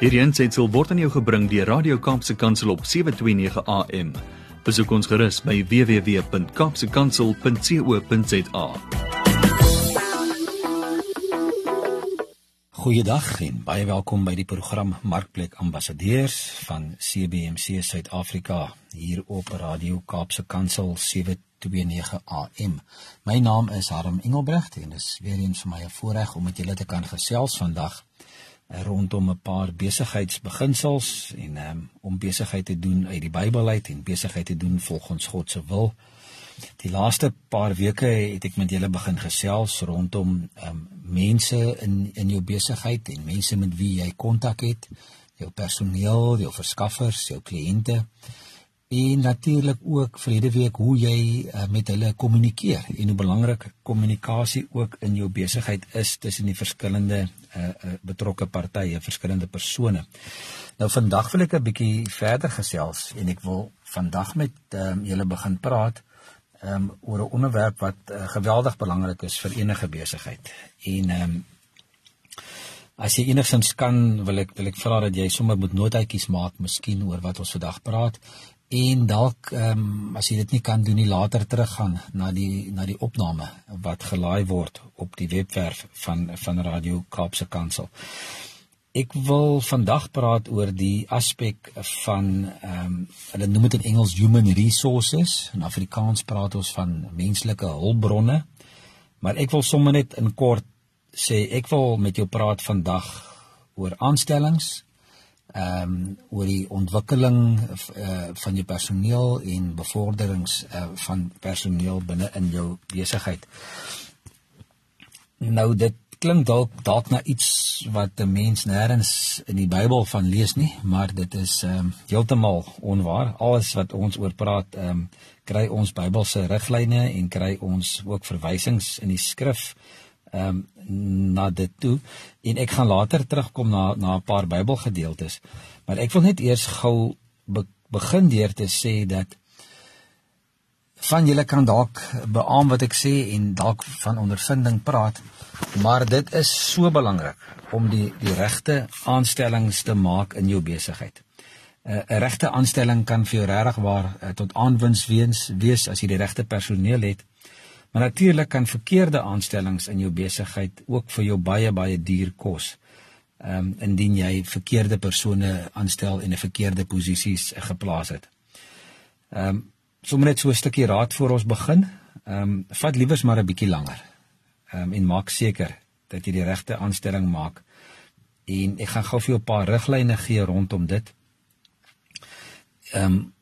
Hierdie aanseit word aan jou gebring deur Radio Kaapse Kansel op 7:29 AM. Besoek ons gerus by www.kapsekansel.co.za. Goeiedag en baie welkom by die program Markplek Ambassadeurs van CBC Suid-Afrika hier op Radio Kaapse Kansel 729 AM. My naam is Harm Engelbrecht en dit is weer eens vir my 'n voorreg om met julle te kan gesels vandag rondom 'n paar besigheidsbeginsels en um, om besigheid te doen uit die Bybel uit en besigheid te doen volgens God se wil. Die laaste paar weke het ek met julle begin gesels rondom um, mense in in jou besigheid en mense met wie jy kontak het, jou personeel, jou verskaffers, jou kliënte en natuurlik ook vrede week hoe jy uh, met hulle kommunikeer en hoe belangrik kommunikasie ook in jou besigheid is tussen die verskillende uh, uh, betrokke partye, verskillende persone. Nou vandag wil ek 'n bietjie verder gesels en ek wil vandag met um, julle begin praat um, oor 'n onderwerp wat uh, geweldig belangrik is vir enige besigheid. En um, as jy enigsins kan, wil ek wil ek vra dat jy sommer moet notaatjies maak miskien oor wat ons vandag praat en dalk ehm um, as jy dit nie kan doen nie later teruggaan na die na die opname wat gelaai word op die webwerf van van Radio Kaapse Kansel. Ek wil vandag praat oor die aspek van ehm um, hulle noem dit in Engels human resources en Afrikaans praat ons van menslike hulpbronne. Maar ek wil sommer net in kort sê ek wil met jou praat vandag oor aanstellings ehm um, oor die ontwikkeling uh, van jou personeel en bevorderings uh, van personeel binne in jou besigheid. Nou dit klink dalk dalk na iets wat 'n mens nêrens in die Bybel van lees nie, maar dit is ehm um, heeltemal onwaar. Alles wat ons oor praat, ehm um, kry ons Bybelse riglyne en kry ons ook verwysings in die skrif ehm um, na dit toe en ek gaan later terugkom na na 'n paar Bybelgedeeltes. Maar ek wil net eers gou be, begin deur te sê dat van julle kan dalk beamoen wat ek sê en dalk van ondervinding praat, maar dit is so belangrik om die die regte aanstellings te maak in jou besigheid. 'n uh, Regte aanstelling kan vir jou regtig waar uh, tot aanwins wees, wees as jy die regte personeel het. Maar natuurlik kan verkeerde aanstellings in jou besigheid ook vir jou baie baie duur kos. Ehm um, indien jy verkeerde persone aanstel en 'n verkeerde posisies geplaas het. Ehm um, sommer net so 'n stukkie raad voor ons begin. Ehm um, vat liewers maar 'n bietjie langer. Ehm um, en maak seker dat jy die regte aanstelling maak. En ek gaan gou vir jou 'n paar riglyne gee rondom dit. Ehm um,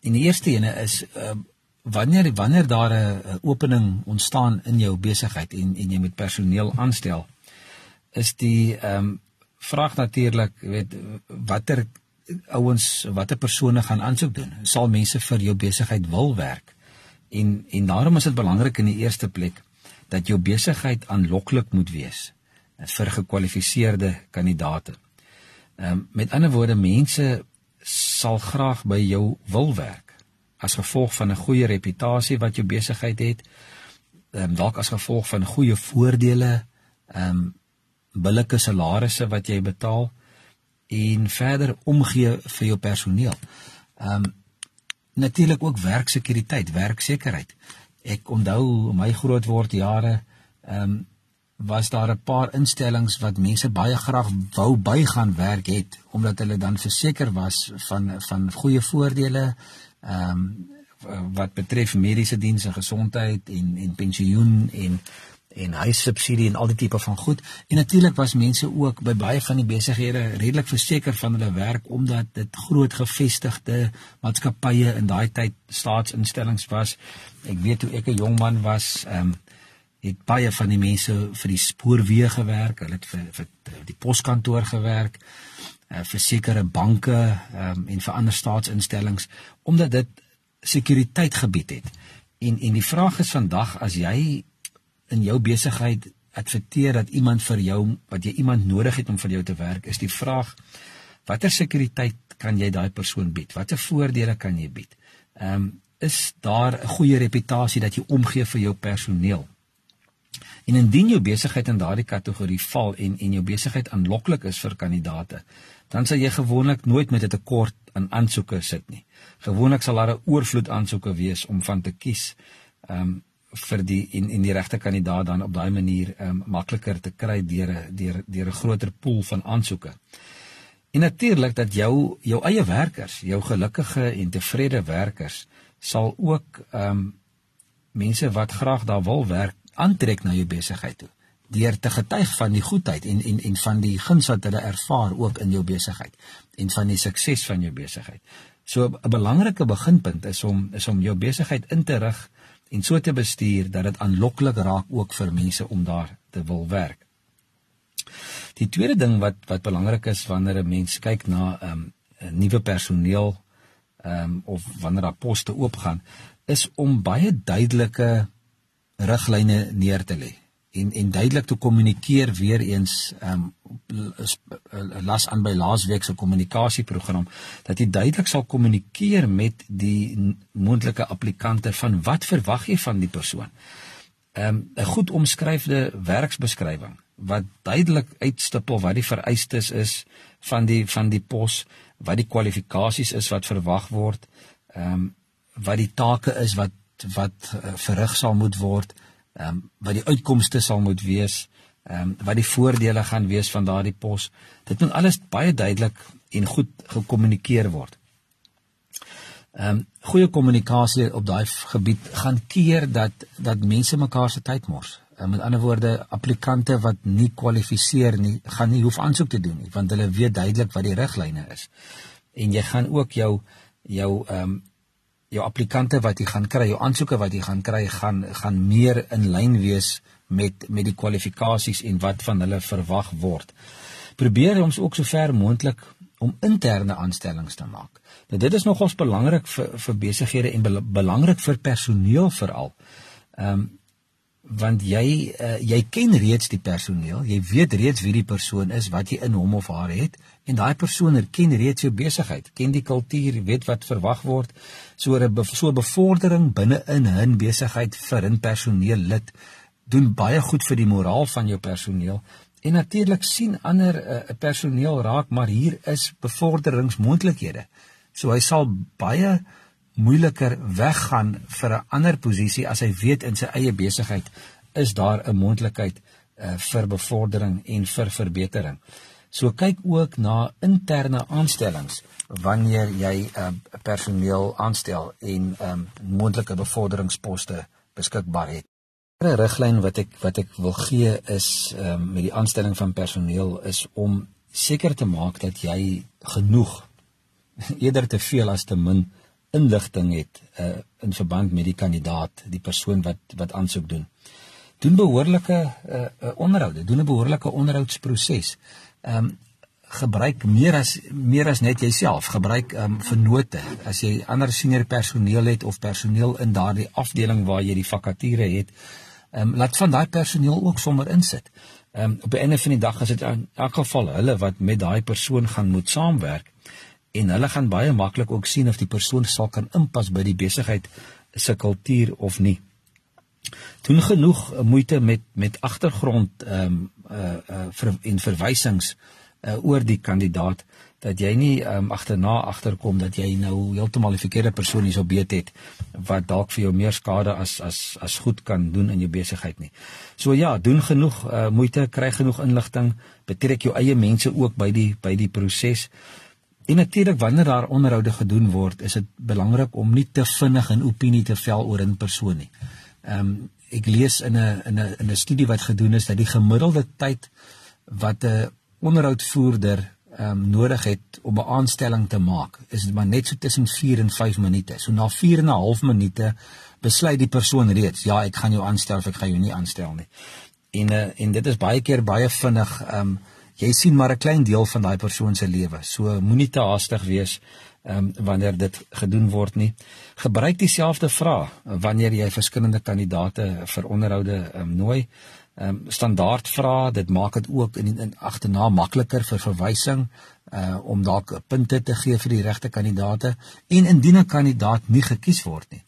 en die eerste ene is ehm um, wanneer wanneer daar 'n opening ontstaan in jou besigheid en en jy moet personeel aanstel is die ehm um, vraag natuurlik weet watter ouens watter persone gaan aansoek doen? Sal mense vir jou besigheid wil werk? En en daarom is dit belangrik in die eerste plek dat jou besigheid aanloklik moet wees vir gekwalifiseerde kandidaate ehm um, met ander woorde mense sal graag by jou wil werk as gevolg van 'n goeie reputasie wat jou besigheid het, ehm um, dalk as gevolg van goeie voordele, ehm um, billike salarisse wat jy betaal en verder omgee vir jou personeel. Ehm um, natuurlik ook werksekuriteit, werksekerheid. Ek onthou my grootword jare ehm um, was daar 'n paar instellings wat mense baie graag wou bygaan werk het omdat hulle dan verseker was van van goeie voordele ehm um, wat betref mediese dienste, gesondheid en en pensioen en en huissubsidie en al die tipe van goed. En natuurlik was mense ook by baie van die besighede redelik verseker van hulle werk omdat dit groot gevestigde maatskappye in daai tyd staatsinstellings was. Ek weet toe ek 'n jong man was, ehm um, het baie van die mense vir die spoorweë gewerk, hulle het vir, vir die poskantoor gewerk. Eh, vir sekere banke um, en vir ander staatsinstellings omdat dit sekuriteit gebied het. En en die vraag is vandag as jy in jou besigheid adverteer dat iemand vir jou wat jy iemand nodig het om vir jou te werk, is die vraag watter sekuriteit kan jy daai persoon bied? Watter voordele kan jy bied? Ehm um, is daar 'n goeie reputasie dat jy omgee vir jou personeel? En indien jou besigheid in daardie kategorie val en en jou besigheid aanloklik is vir kandidaate, dan sal jy gewoonlik nooit met 'n tekort aan aansoeke sit nie. Gewoonlik sal daar 'n oorvloed aansoeke wees om van te kies. Ehm um, vir die en en die regte kandidaat dan op daai manier ehm um, makliker te kry deur 'n deur deur 'n groter pool van aansoeke. En natuurlik dat jou jou eie werkers, jou gelukkige en tevrede werkers sal ook ehm um, mense wat graag daar wil werk aantrek na jou besigheid toe deur te getuig van die goedheid en en en van die guns wat hulle ervaar ook in jou besigheid en van die sukses van jou besigheid. So 'n belangrike beginpunt is om is om jou besigheid in te rig en so te bestuur dat dit aanloklik raak ook vir mense om daar te wil werk. Die tweede ding wat wat belangrik is wanneer 'n mens kyk na 'n um, nuwe personeel ehm um, of wanneer daar poste oopgaan is om baie duidelike riglyne neer te lê en en duidelik te kommunikeer weer eens ehm um, las aan by laasweek se kommunikasieprogram dat jy duidelik sal kommunikeer met die moontlike applikante van wat verwag jy van die persoon. Ehm um, 'n goed omskryfde werksbeskrywing wat duidelik uitstipel wat die vereistes is van die van die pos, wat die kwalifikasies is wat verwag word, ehm um, wat die take is wat wat uh, verrig sal moet word ehm um, wat die uitkomste sal moet wees, ehm um, wat die voordele gaan wees van daardie pos. Dit moet alles baie duidelik en goed gekommunikeer word. Ehm um, goeie kommunikasie op daai gebied gaan keer dat dat mense mekaar se tyd mors. Uh, met ander woorde, applikante wat nie kwalifiseer nie, gaan nie hoef aansoek te doen nie, want hulle weet duidelik wat die riglyne is. En jy gaan ook jou jou ehm um, jou applikante wat jy gaan kry, jou aansoeke wat jy gaan kry, gaan gaan meer in lyn wees met met die kwalifikasies en wat van hulle verwag word. Probeer ons ook so ver moontlik om interne aanstellings te maak. Nou dit is nogals belangrik vir vir besighede en be, belangrik vir personeel veral. Ehm um, want jy uh, jy ken reeds die personeel, jy weet reeds wie die persoon is, wat jy in hom of haar het en daai persoon ken reeds jou besigheid, ken die kultuur, weet wat verwag word. So 'n so bevordering binne in 'n besigheid vir 'n personeel lid doen baie goed vir die moraal van jou personeel. En natuurlik sien ander 'n uh, personeel raak, maar hier is bevorderingsmoontlikhede. So hy sal baie moeiliker weggaan vir 'n ander posisie as hy weet in sy eie besigheid is daar 'n moontlikheid uh, vir bevordering en vir verbetering. So kyk ook na interne aanstellings wanneer jy 'n uh, personeel aanstel en um, moontlike bevorderingsposte beskikbaar het. 'n Riglyn wat ek wat ek wil gee is um, met die aanstelling van personeel is om seker te maak dat jy genoeg eerder te veel as te min inligting het uh, in verband met die kandidaat, die persoon wat wat aansoek doen. Doen behoorlike uh, uh, onderhoude, doen 'n behoorlike onderhoudsproses. Ehm um, gebruik meer as meer as net jouself, gebruik ehm um, vennote. As jy ander senior personeel het of personeel in daardie afdeling waar jy die vakature het, ehm um, laat van daai personeel ook sommer insit. Ehm um, op die einde van die dag is dit in elk geval hulle wat met daai persoon gaan moet saamwerk en hulle gaan baie maklik ook sien of die persoon sal kan inpas by die besigheid se kultuur of nie. Doen genoeg moeite met met agtergrond ehm um, uh uh vir en verwysings uh oor die kandidaat dat jy nie ehm um, agterna agterkom dat jy nou heeltemal die verkeerde persoon hier sou beet het wat dalk vir jou meer skade as as as goed kan doen in jou besigheid nie. So ja, doen genoeg uh moeite, kry genoeg inligting, betrek jou eie mense ook by die by die proses. En natuurlik wanneer daar onderhoude gedoen word, is dit belangrik om nie te vinnig 'n opinie te vel oor 'n persoon nie. Ehm um, ek lees in 'n in 'n in 'n studie wat gedoen is dat die gemiddelde tyd wat 'n onderhoudvoerder ehm um, nodig het om 'n aanstelling te maak, is maar net so tussen 4 en 5 minute. So na 4 en 'n half minute besluit die persoon reeds, ja, ek gaan jou aanstel of ek gaan jou nie aanstel nie. En uh, en dit is baie keer baie vinnig ehm um, jy sien maar 'n klein deel van daai persoon se lewe. So moenie te haastig wees ehm um, wanneer dit gedoen word nie. Gebruik dieselfde vrae wanneer jy verskillende kandidate vir onderhoude ehm um, nooi. Ehm um, standaard vrae, dit maak dit ook in, in agterna makliker vir verwysing uh om dalk punte te gee vir die regte kandidate en indien 'n kandidaat nie gekies word nie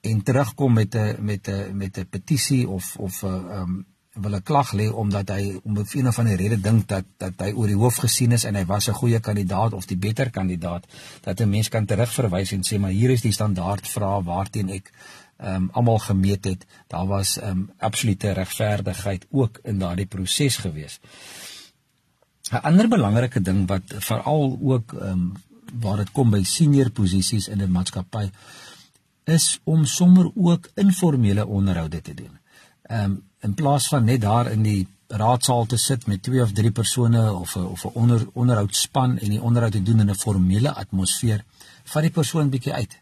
en terugkom met 'n met 'n met 'n petisie of of 'n um, ehm, wil 'n klag lê omdat hy om 'n een van die redes dink dat dat hy oor die hoof gesien is en hy was 'n goeie kandidaat of die beter kandidaat dat 'n mens kan terugverwys en sê maar hier is die standaard vrae waarteen ek ehm um, almal gemeet het daar was ehm um, absolute regverdigheid ook in daardie proses gewees. 'n Ander belangrike ding wat veral ook ehm um, waar dit kom by senior posisies in 'n maatskappy is om sommer ook informele onderhoude te doen. Ehm um, in plaas van net daar in die raadsaal te sit met twee of drie persone of 'n of 'n onder onderhoudspan en die onderhoud te doen in 'n formele atmosfeer, vat die persoon bietjie uit.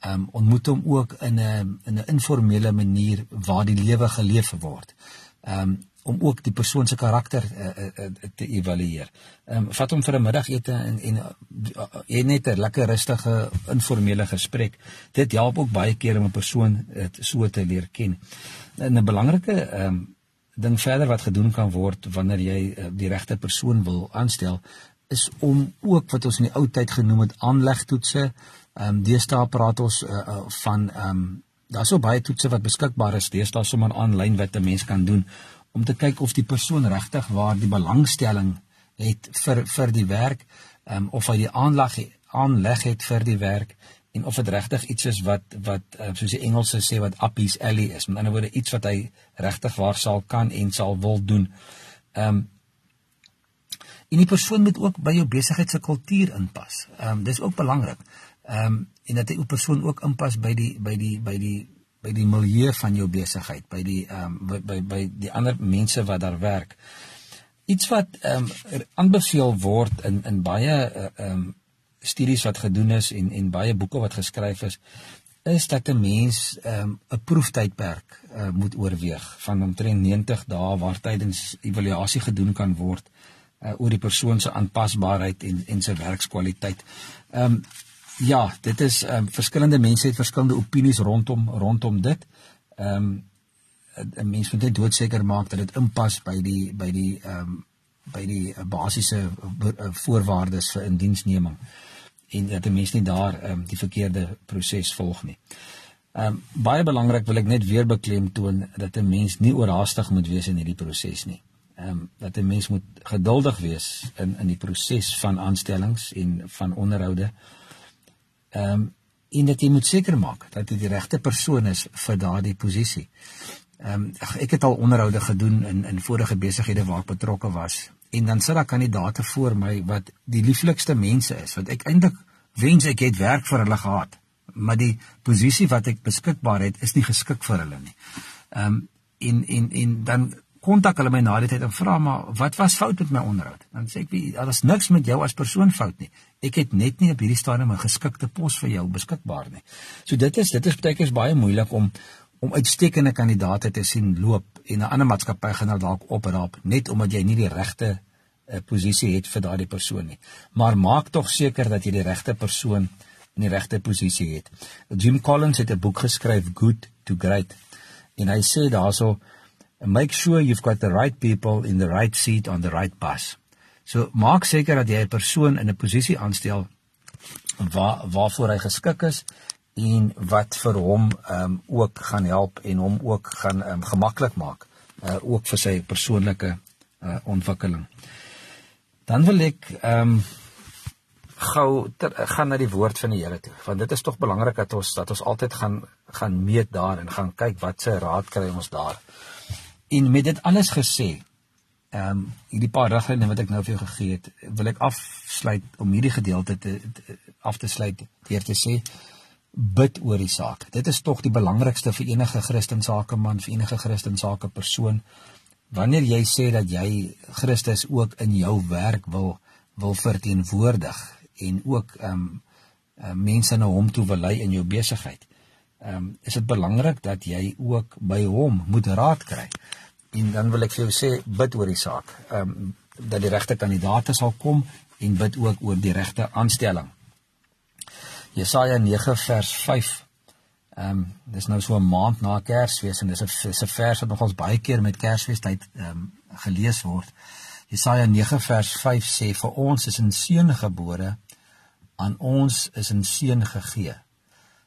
Ehm um, ontmoet hom ook in 'n in 'n informele manier waar die lewe geleef word. Ehm um, om ook die persoon se karakter uh, uh, uh, te evalueer. Ehm um, vat hom vir 'n middagete en en uh, net 'n lekker rustige informele gesprek. Dit help ook baie keer om 'n persoon uh, so te leer ken. En 'n belangrike ehm um, ding verder wat gedoen kan word wanneer jy uh, die regte persoon wil aanstel is om ook wat ons in die ou tyd genoem het aanlegtoetse. Ehm um, deesdae praat ons uh, uh, van ehm um, daar's so baie toetse wat beskikbaar is deesdae sommer aanlyn wat 'n mens kan doen om te kyk of die persoon regtig waar die belangstelling het vir vir die werk um, of hy die aanleg aanleg het vir die werk en of dit regtig iets is wat wat uh, soos die Engelse sê wat up his alley is met ander woorde iets wat hy regtig waar sal kan en sal wil doen. Ehm um, en die persoon moet ook by jou besigheid se kultuur inpas. Ehm um, dis ook belangrik. Ehm um, en dat die persoon ook inpas by die by die by die by die milieu van jou besigheid, by die ehm um, by, by by die ander mense wat daar werk. Iets wat ehm um, aanbeveel word in in baie eh, ehm uh, um, studies wat gedoen is en en baie boeke wat geskryf is, is dat 'n mens ehm um, 'n proeftydperk uh, moet oorweeg van omtrent 90 dae waar tydens evaluasie gedoen kan word uh, oor die persoon se aanpasbaarheid en en sy werkskwaliteit. Ehm um, Ja, dit is ehm um, verskillende mense het verskillende opinies rondom rondom dit. Ehm um, 'n mens moet net doodseker maak dat dit inpas by die by die ehm um, by die basiese uh, voorwaardes vir indiensneming en dat 'n mens nie daar ehm um, die verkeerde proses volg nie. Ehm um, baie belangrik wil ek net weer beklemtoon dat 'n mens nie oorhaastig moet wees in hierdie proses nie. Ehm um, dat 'n mens moet geduldig wees in in die proses van aanstellings en van onderhoude. Ehm um, en dat jy moet seker maak dat jy die regte persoon is vir daardie posisie. Ehm um, ek het al onderhoude gedoen in in vorige besighede waar ek betrokke was en dan sit daar kandidaate voor my wat die lieflikste mense is wat ek eintlik wens ek het werk vir hulle gehad maar die posisie wat ek beskikbaar het is nie geskik vir hulle nie. Ehm um, en en en dan kontak hulle my na die tyd en vra maar wat was fout met my onderhoud? Dan sê ek wie daar is niks met jou as persoon fout nie. Ek het net nie op hierdie stadium 'n geskikte pos vir jou beskikbaar nie. So dit is dit is baie keer baie moeilik om om uitstekende kandidaate te sien loop en 'n ander maatskappy gaan nou dalk opraap net omdat jy nie die regte uh, posisie het vir daardie persoon nie. Maar maak tog seker dat jy die regte persoon in die regte posisie het. Jim Collins het 'n boek geskryf Good to Great en hy sê daarso make sure you've got the right people in the right seat on the right bus. So maak seker dat jy 'n persoon in 'n posisie aanstel waar waarvoor hy geskik is en wat vir hom ehm um, ook gaan help en hom ook gaan ehm um, gemaklik maak uh, ook vir sy persoonlike uh, ontwikkeling. Dan wil ek ehm um, gou gaan na die woord van die Here toe want dit is tog belangrik dat ons dat ons altyd gaan gaan meet daar en gaan kyk wat se raad kry ons daar. En met dit alles gesê, ehm um, hierdie paar riglyne wat ek nou vir jou gegee het, wil ek afsluit om hierdie gedeelte te, te af te sluit deur te sê bid oor die saak. Dit is tog die belangrikste vir enige Christen sakeman, vir enige Christen sake persoon. Wanneer jy sê dat jy Christus ook in jou werk wil wil verteenwoordig en ook ehm um, uh, mense na hom toe wil lei in jou besigheid. Ehm um, is dit belangrik dat jy ook by hom moet raad kry. En dan wil ek vir jou sê bid oor die saak. Ehm um, dat die regte kandidaate sal kom en bid ook oor die regte aanstelling. Jesaja 9 vers 5. Ehm um, dis nou so 'n maand na Kersfees en dis 'n 'n vers wat nogals baie keer met Kersfeestyd ehm um, gelees word. Jesaja 9 vers 5 sê vir ons is 'n seun gebore aan ons is 'n seun gegee.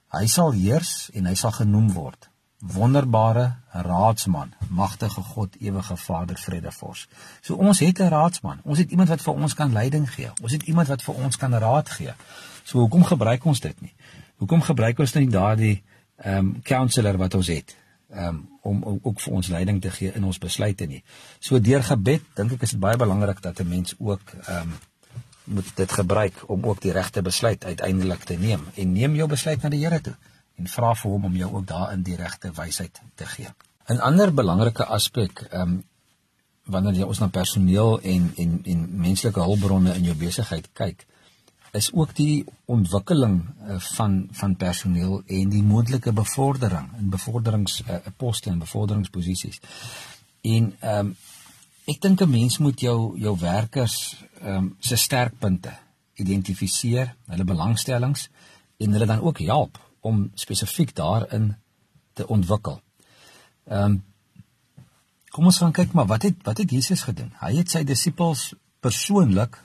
Hy sal heers en hy sal genoem word wonderbare raadsman, magtige God, ewige Vader, vredevors. So ons het 'n raadsman. Ons het iemand wat vir ons kan leiding gee. Ons het iemand wat vir ons kan raad gee. So hoekom gebruik ons dit nie? Hoekom gebruik ons nie daardie ehm um, counselor wat ons het? Um, om, om ook vir ons leiding te gee in ons besluite nie. So deur gebed dink ek is dit baie belangrik dat 'n mens ook ehm um, moet dit gebruik om ook die regte besluit uiteindelik te neem en neem jou besluit na die Here toe en vra vir hom om jou ook daarin die regte wysheid te gee. 'n Ander belangrike aspek, ehm um, wanneer jy ons na personeel en en en menslike hulpbronne in jou besigheid kyk, is ook die ontwikkeling uh, van van personeel en die moontlike bevordering in bevorderingsposte uh, en bevorderingsposisies. En ehm um, ek dink 'n mens moet jou jou werkers ehm um, se sterkpunte identifiseer, hulle belangstellings en hulle dan ook help om spesifiek daarin te ontwikkel. Ehm um, kom ons gaan kyk maar wat het wat het Jesus gedoen? Hy het sy disippels persoonlik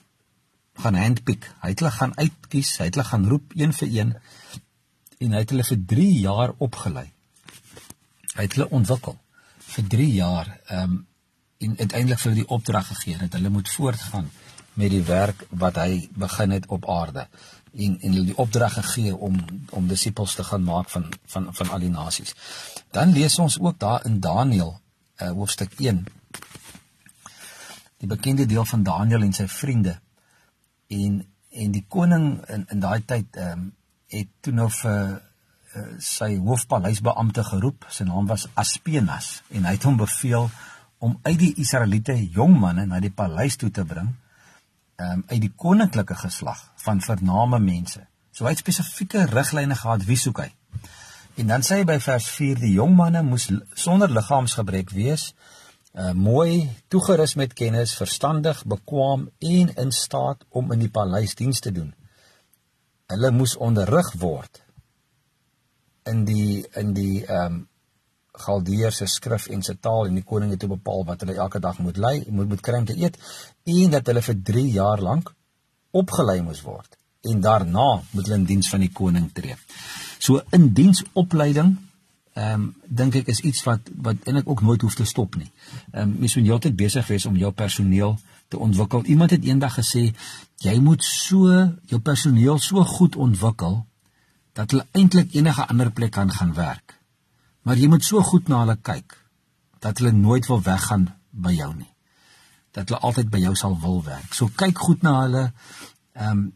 gaan handpick. Hy het hulle gaan uitkies, hy het hulle gaan roep een vir een en hy het hulle vir 3 jaar opgelei. Hy het hulle ontwikkel vir 3 jaar ehm um, en uiteindelik vir hulle die opdrag gegee dat hulle moet voortgaan met die werk wat hy begin het op aarde en en hulle die opdrag gegee om om disippels te gaan maak van van van al die nasies. Dan lees ons ook daar in Daniël uh, hoofstuk 1 die bekende deel van Daniël en sy vriende en en die koning in in daai tyd ehm um, het toe nou vir uh, sy hoofpaleisbeampte geroep sy naam was Aspenas en hy het hom beveel om uit die Israeliete jong manne na die paleis toe te bring um, uit die koninklike geslag van vername mense. So hy het spesifieke riglyne gehad wie soek hy. En dan sê hy by vers 4 die jong manne moes sonder liggaamsgebrek wees, uh, mooi, toegerus met kennis, verstandig, bekwam en in staat om in die paleis diens te doen. Hulle moes onderrig word in die in die ehm um, Galdeer se skrif en se taal en die koning het bepaal wat hulle elke dag moet lei, moet moet kry om te eet en dat hulle vir 3 jaar lank opgelei moes word en daarna moet hulle in diens van die koning tree. So in diensopleiding ehm um, dink ek is iets wat wat eintlik ook nooit hoef te stop nie. Ehm um, mens moet heeltyd besig wees om jou personeel te ontwikkel. Iemand het eendag gesê jy moet so jou personeel so goed ontwikkel dat hulle eintlik enige ander plek kan gaan werk. Maar jy moet so goed na hulle kyk dat hulle nooit wil weggaan by jou nie. Dat hulle altyd by jou sal wil werk. So kyk goed na hulle. Ehm um,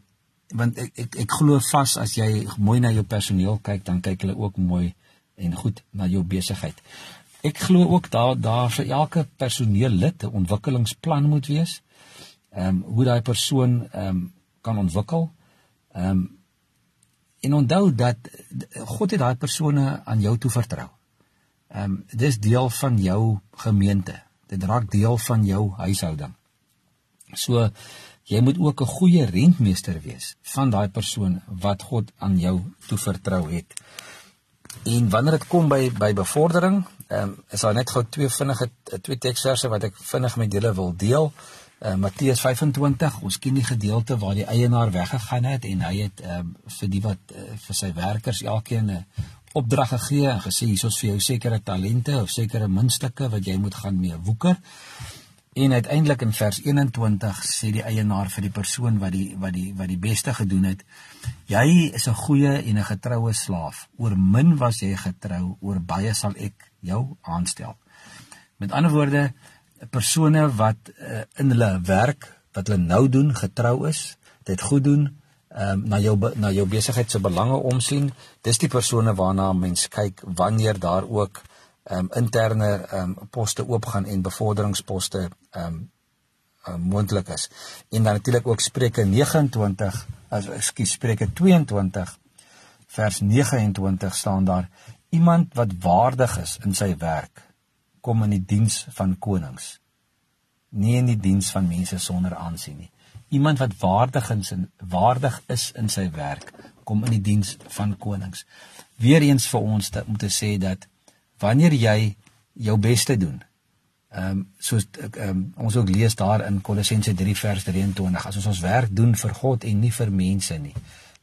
want ek ek, ek glo vas as jy mooi na jou personeel kyk, dan kyk hulle ook mooi en goed na jou besigheid. Ek glo ook daar daar vir elke personeellid 'n ontwikkelingsplan moet wees. Ehm um, hoe daai persoon ehm um, kan ontwikkel. Ehm um, en onthou dat God het daai persone aan jou toe vertrou. Ehm um, dis deel van jou gemeente. Dit raak deel van jou huishouding. So jy moet ook 'n goeie rentmeester wees van daai persoon wat God aan jou toe vertrou het. En wanneer dit kom by by bevordering, ehm um, is daar net gou twee vinnige twee teksverse wat ek vinnig met julle wil deel uh, Matteus 25 ons ken die gedeelte waar die eienaar weggegaan het en hy het uh, vir die wat uh, vir sy werkers elkeen 'n opdrag gegee en gesê hiersoos vir jou sekere talente of sekere muntstukke wat jy moet gaan mee woeker en uiteindelik in vers 21 sê die eienaar vir die persoon wat die wat die wat die beste gedoen het jy is 'n goeie en 'n getroue slaaf. Oor min was jy getrou oor baie sal ek jou aanstel. Met ander woorde persone wat uh, in hulle werk wat hulle nou doen getrou is, dit goed doen, ehm um, na jou na jou besigheid se belange omsien. Dis die persone waarna mens kyk wanneer daar ook ehm um, interne ehm um, poste oopgaan en bevorderingsposte ehm um, um, moontlik is. En dan natuurlik ook Spreuke 29 as ekskuus Spreuke 22 vers 29 staan daar iemand wat waardig is in sy werk kom in die diens van konings nie in die diens van mense sonder aansien nie iemand wat waardig is in waardig is in sy werk kom in die diens van konings. Weer eens vir ons te, om te sê dat wanneer jy jou beste doen ehm um, soos ehm um, ons ook lees daar in Kolossense 3 vers 23 as ons ons werk doen vir God en nie vir mense nie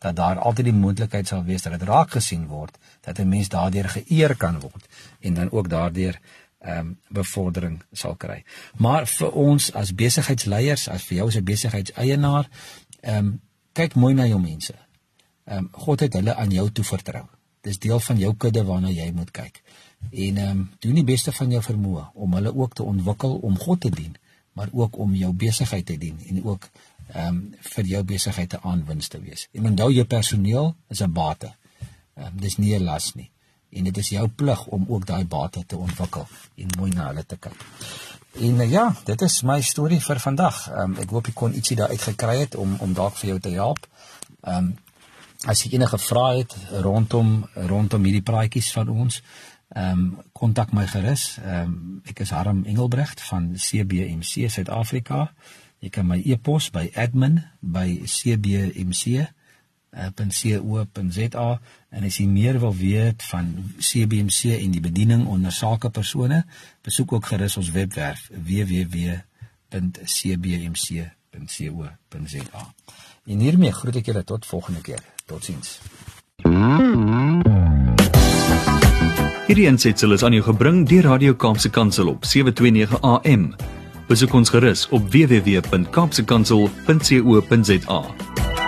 dat daar altyd die moontlikheid sal wees dat dit raak gesien word, dat 'n mens daardeur geëer kan word en dan ook daardeur ehm um, bevordering sal kry. Maar vir ons as besigheidsleiers, as vir jou as 'n besigheidseienaar, ehm um, kyk mooi na jou mense. Ehm um, God het hulle aan jou toevertrou. Dis deel van jou kudde waarna jy moet kyk. En ehm um, doen die beste van jou vermoë om hulle ook te ontwikkel om God te dien, maar ook om jou besigheid te dien en ook ehm um, vir jou besigheid te aanwins te wees. En onthou jou personeel is 'n bate. Ehm um, dis nie 'n las nie. En dit is jou plig om ook daai bate te ontwikkel en mooi na hulle te kyk. En uh, ja, dit is my storie vir vandag. Um, ek hoop jy kon ietsie daar uit gekry het om om dalk vir jou te help. Ehm um, as jy enige vrae het rondom rondom hierdie praatjies van ons, ehm um, kontak my gerus. Ehm um, ek is Harm Engelbrecht van CBMC Suid-Afrika. Jy kan my e-pos by admin@cbmc.co.za en as jy meer wil weet van CBMC en die bediening onder sakepersone, besoek ook gerus ons webwerf www.cbmc.co.za. En hiermee groet ek julle tot volgende keer. Totsiens. Hierdie aansetsel is aan jou gebring deur Radio Kaapse Kansel op 729 AM. Besoek ons gerus op www.kaapsekansel.co.za.